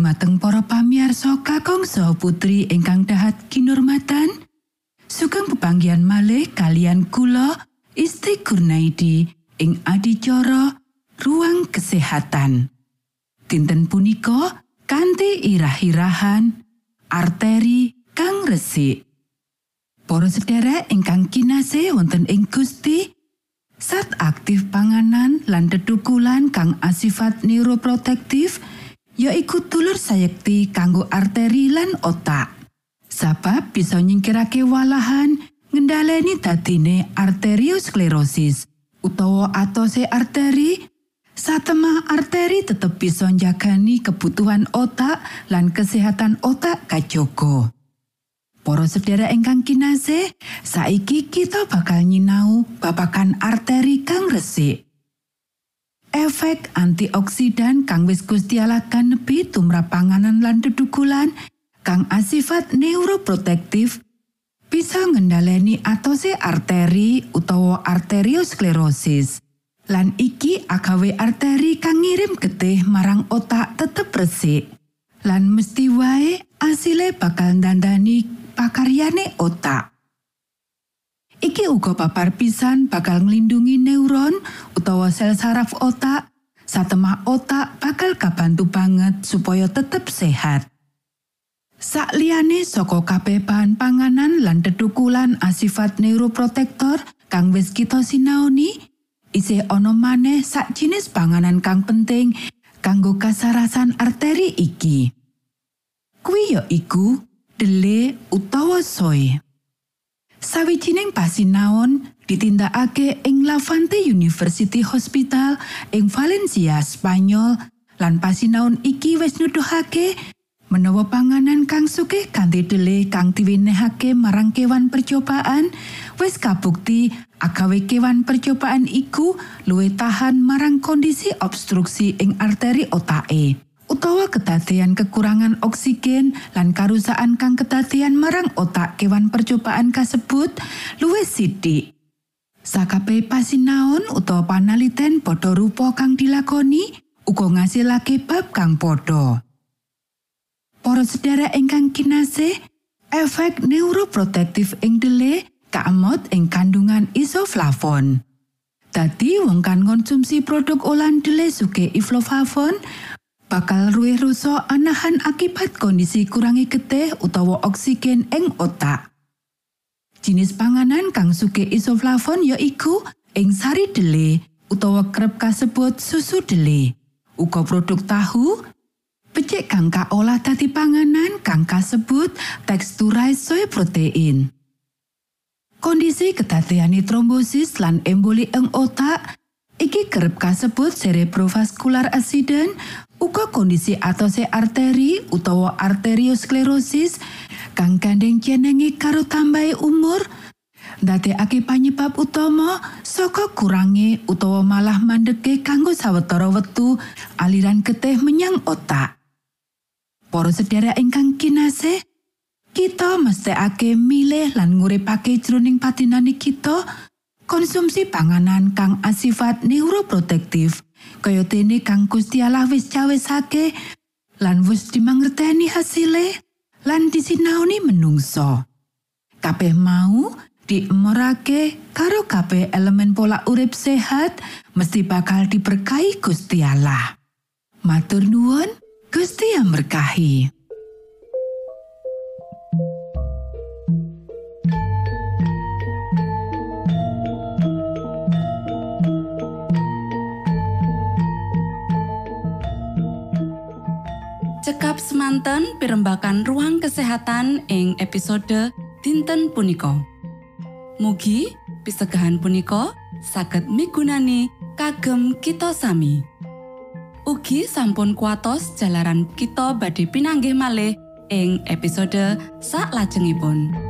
dumateng para pamiarsa kakangsa putri ingkang dahat kinurmatan sugeng pepanggian malih kalian kula Isti Kurnaidi ing adicara ruang kesehatan. Dinten punika kanthi irah-irahan arteri kang resik. Para sedherek ingkang kinasih wonten ing Gusti Sat aktif panganan lan dedukulan kang asifat neuroprotektif yaiku dulur sayekti kanggo arteri lan otak. Sabab bisa nyingkirake walahan ngendhaleni dadine arteriosklerosis utawa atose arteri Satemah arteri tetep bisa njagani kebutuhan otak lan kesehatan otak kajoko. Para sedherek ingkang kinasih, saiki kita bakal nyinau babakan arteri kang resik. Efek antioksidan kang wis Gustialakan nebi tumrap panganan lan dedukulan kang asifat neuroprotektif bisa ngendhaleni atose arteri utawa arteriosklerosis. Lan iki agawe arteri kang ngirim getih marang otak tetep resik. Lan mesti wae asile bakal dandani pakaryane otak Iki uga papar pisan bakal nglindungi neuron utawa sel saraf otak. Satemah otak bakal kabantu banget supaya tetep sehat. Sakliyane saka kabeh bahan panganan lan dedukulan asifat neuroprotektor kang wis kita sinaoni, isih ana maneh sak jinis panganan kang penting kanggo kasarasan arteri iki. Kuwi ya iku dele utawa soy. Sawijining pasinaon ditindakake ing Lavante University Hospital ing Valencia, Spanyol lan pasinaon iki wis nuduhake menawa panganan kang sugih kanthi dele kang diwenehake marang kewan percobaan wis kabukti agawe kewan percobaan iku luwih tahan marang kondisi obstruksi ing arteri otake. Utawa kedadean kekurangan oksigen lan karusaan kang kedadean marang otak kewan percobaan kasebut luwih sithik. Sakabe pasinaon utawa panaliten padha rupa kang dilakoni uga ngasilake bab kang padha. Para sedherek ingkang kinasih, efek neuroprotektif ing dele kaemot ing kandungan isoflavon. Dadi wong kan konsumsi produk olan dele suke isoflavon bakal ruwih rusak anahan akibat kondisi kurangi getih utawa oksigen ing otak. Jinis panganan kang suke isoflavon ya iku ing sari dele utawa krep kasebut susu dele. Uga produk tahu, becik kang kaolah dadi panganan kang kasebut teksturai soy protein. Kondisi kedadeane trombosis lan emboli ing otak iki kerep kasebut cerebrovaskular accident uga kondisi atose arteri utawa arteriosklerosis kang gandeng jenenge karo tambahi umur ndadekake panyebab utama saka kurangi utawa malah mandeke kanggo sawetara wektu aliran getih menyang otak. Para sedherek ingkang kinasih kita mesthekake milih lan nguripake jroning patinane kita konsumsi panganan kang asifat neuroprotektif kaya dene kang Gusti Allah wis cawesake lan wis dimangerteni hasile lan disinaoni menungso. Kabeh mau diemorake karo kabeh elemen pola urip sehat mesti bakal diberkahi Gusti Allah. Matur nuwun, Gusti yang berkahi. Cekap semanten pimbakan ruang kesehatan ing episode dinten punika. Mugi pisegahan punika saged migunani kagem kita sami. Ugi sampun kuatos jalaran kita badhe pinanggih malih ing episode sak lajengipun.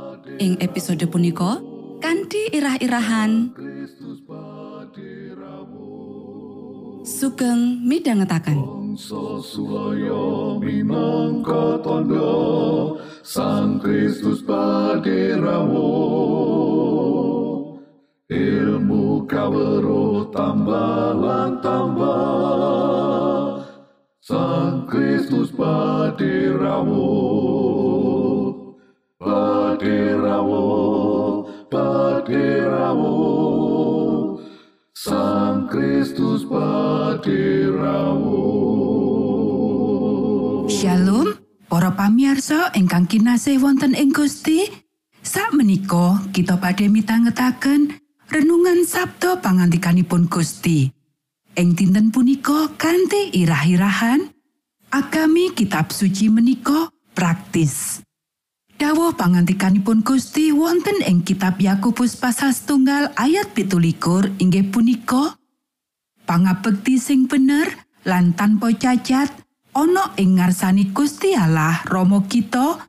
Ing episode punika kanthi irah-irahan. Sugeng midhangetaken. Sosuloyo minangka Sang Kristus paderamu Ilmu kawero tambah tambah Sang Kristus paderamu Paderamu Paderamu Sang Kristus paderamu Shalom, para pamirsa ingkang kinasih wonten ing Gusti. Sakmenika kita badhe mitangetaken renungan Sabda pangantikanipun Gusti. Ing dinten punika kanthi irah-irahan agami kitab suci menika praktis. Dawuh pangantikanipun Gusti wonten ing kitab Yakobus pasal setunggal ayat pitulikur inggih punika pangabekti sing bener lan tanpa cacat ana ing ngarsani Gusti Allah Rama kita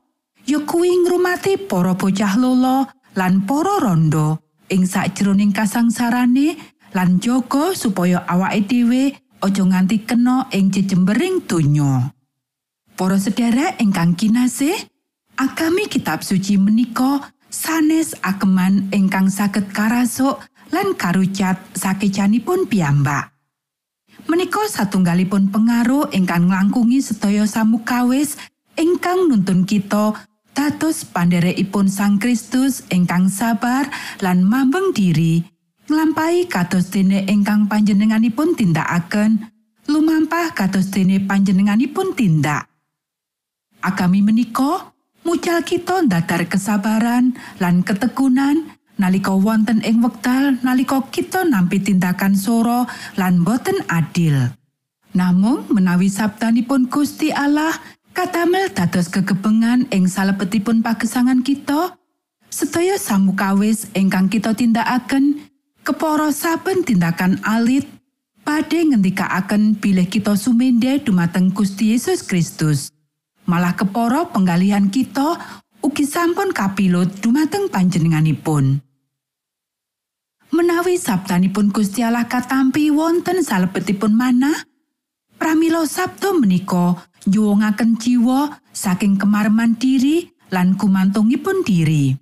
ya kuwi ngrumati para bocah lolo lan para rondo ing sakjroning kasangsarane lan jaga supaya awake dhewe aja nganti kena ing jejembering donya. Para sedherek ingkang kinasih, agami kitab suci menika sanes akeman ingkang saged karasuk lan karucat sakecanipun piyambak. Menika satunggalipun pengaruh ingkang nglangkungi sedaya samukawis ingkang nuntun kita dados pandherekipun Sang Kristus ingkang sabar lan mambeng diri nglampahi kados dene ingkang panjenenganipun tindakaken lumampah kados dene panjenenganipun tindak. Agami menika mucal kita ndadar kesabaran lan ketekunan nalika wonten ing wekdal nalika kita nampi tindakan soro lan boten adil. Namung menawi sabdanipun Gusti Allah katamel dados kegebengan ing salebetipun pagesangan kita, sedaya samukawis ingkang kita tindakaken kepara saben tindakan alit badhe ngendikaaken bilih kita sumende dumateng Gusti Yesus Kristus. Malah kepara penggalihan kita ugi sampun kapilut dumateng panjenenganipun. Menawi sabdanipun Gusti Allah katampi wonten salebetipun manah, pramila sabda menika nyuwungaken jiwa saking kemarman diri lan kumantungipun diri.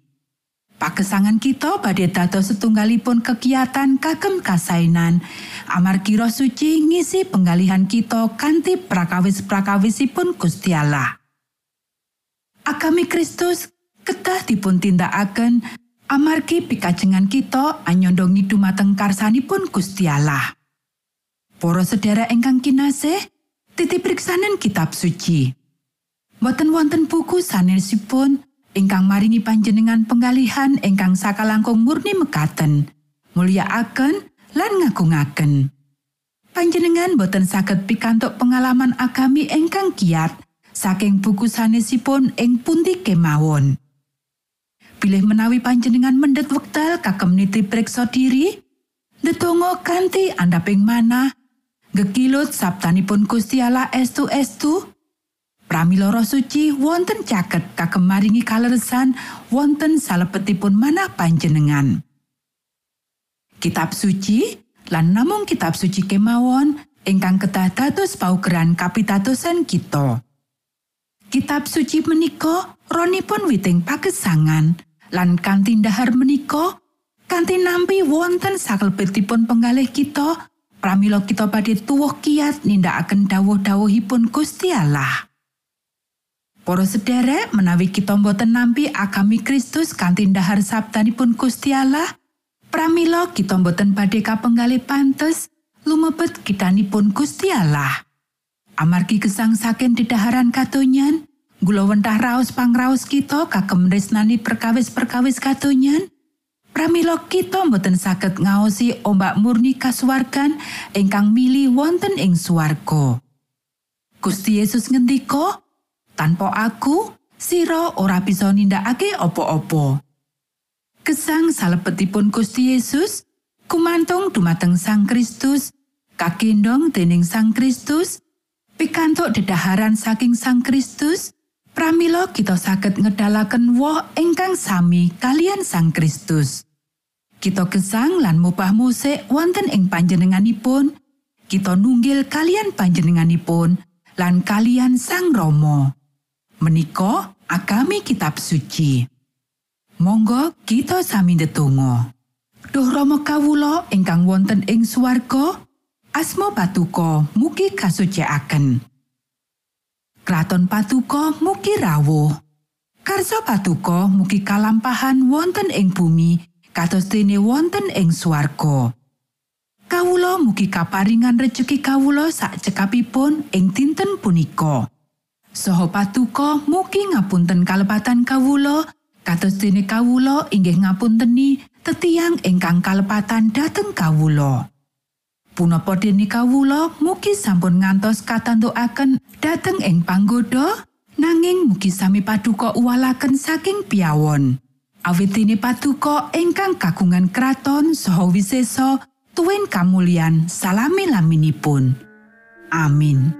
Pagesangan kita badhe dados setunggalipun kegiatan kagem kasainan. Amargi Roh Suci ngisi penggalihan kita kanthi prakawis-prakawisipun Gusti Allah. Agami Kristus kedah dipun tindakaken amargi pikajengan kita anyondongi dumateng karsanipun Gusti Allah. Para sedherek ingkang kinasih, titipriksanen kitab suci. Boten wonten buku sanesipun ingkang maringi panjenengan penggalihan ingkang sakalangkung murni mekaten, mulyakaken lan ngagungaken. Panjenengan boten saged pikantuk pengalaman agami ingkang kiat saking buku sanesipun ing pundi kemawon. Bilih menawi panjenengan mendhet wekdal kagem niti priksa diri, ndedonga kanthi andaping manah, gegilut sabtanipun Gusti Allah estu-estu, Pramila Roh Suci wonten caket kagem maringi kaleresan wonten salebetipun manah panjenengan. Kitab suci lan namung kitab suci kemawon ingkang kedah dados paugeran kapitadosan kita. Kitab suci menika ronipun witing pagesangan lan kanthi ndahar menika kanthi nampi wonten sakelebetipun penggalih kita pramila kita badhe tuwuh kiat nindakaken dawuh-dawuhipun Gusti Allah. Para sederek menawi kita boten nampi agami Kristus kanthi ndahar sabdanipun Gusti Allah, pramila kita boten badhe kapenggalih pantes lumebet kitanipun Gusti Allah. Amargi gesang saking dedaharan katonyan, Gula wentah raos pangraos kita kagem resnani perkawis-perkawis kadonyan. Pramila kita boten saged ngaosi ombak murni kasuwargan ingkang mili wonten ing swarga. Gusti Yesus ngendika, "Tanpa aku, sira ora bisa nindakake apa-apa." Gesang salebetipun Gusti Yesus kumantung dumateng Sang Kristus, kagendong dening Sang Kristus, pikantuk dedaharan saking Sang Kristus, pramila kita saged ngedalaken woh ingkang sami kalian Sang Kristus. Kita gesang lan mubah musik wonten ing panjenenganipun, kita nunggil kalian panjenenganipun lan kalian Sang Rama. Menika agami kitab suci. Monggo kita sami ndedonga. Duh Rama kawula ingkang wonten ing swarga, asma patuko mugi kasucikaken. Kraton patuko mugi rawuh. Karso patuko mugi kalampahan wonten ing bumi kados dene wonten ing swarga. Kawula mugi kaparingan rejeki kawula sak cekapipun ing dinten punika. Soho patuko mugi ngapunten kalepatan kawula kados dene kawula inggih ngapunteni tetiang ingkang kalepatan dhateng kawula. Punapa dene kawula mugi sampun ngantos katantukaken dhateng ing panggoda nanging mugi sami paduka uwalaken saking piawon. Awit dene paduka ingkang kagungan kraton saha wisesa tuwin kamulyan salami laminipun. Amin.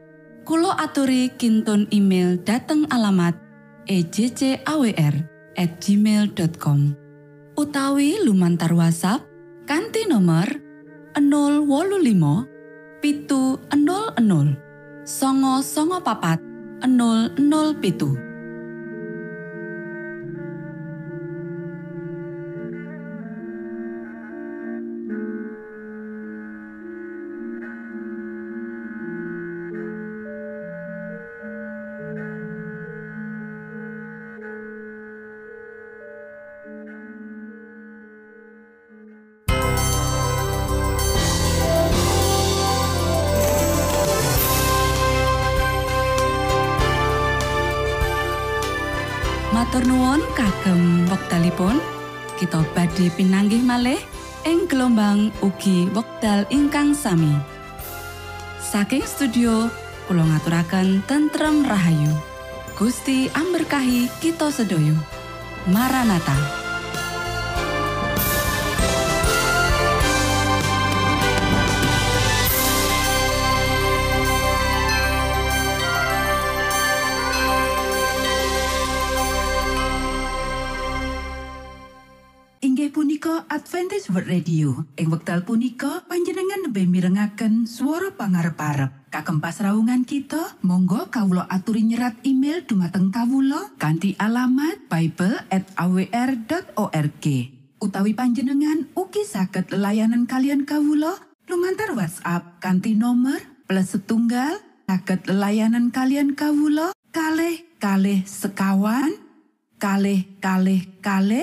Kulo aturi kintun email dateng alamat ejcawr at gmail.com utawi lumantar WhatsApp kanti nomor 025 pitu 00 songo songo papat 00 pitu malih ing gelombang ugi wekdal ingkang sami. Saking studio kula ngaturaken tentrem rahayu. Gusti amberkahi kita sedaya. Maranatha. World Radio. Ing wekdal punika panjenengan lebih mirengaken swara pangarep-arep. Kagem pasraungan kita, monggo kawula aturi nyerat email dumateng kawula kanthi alamat bible@awr.org. Utawi panjenengan ugi saged layanan kalian kawula lumantar WhatsApp kanthi nomor plus setunggal saged layanan kalian kawula kalih kalih sekawan kalih kalih kalih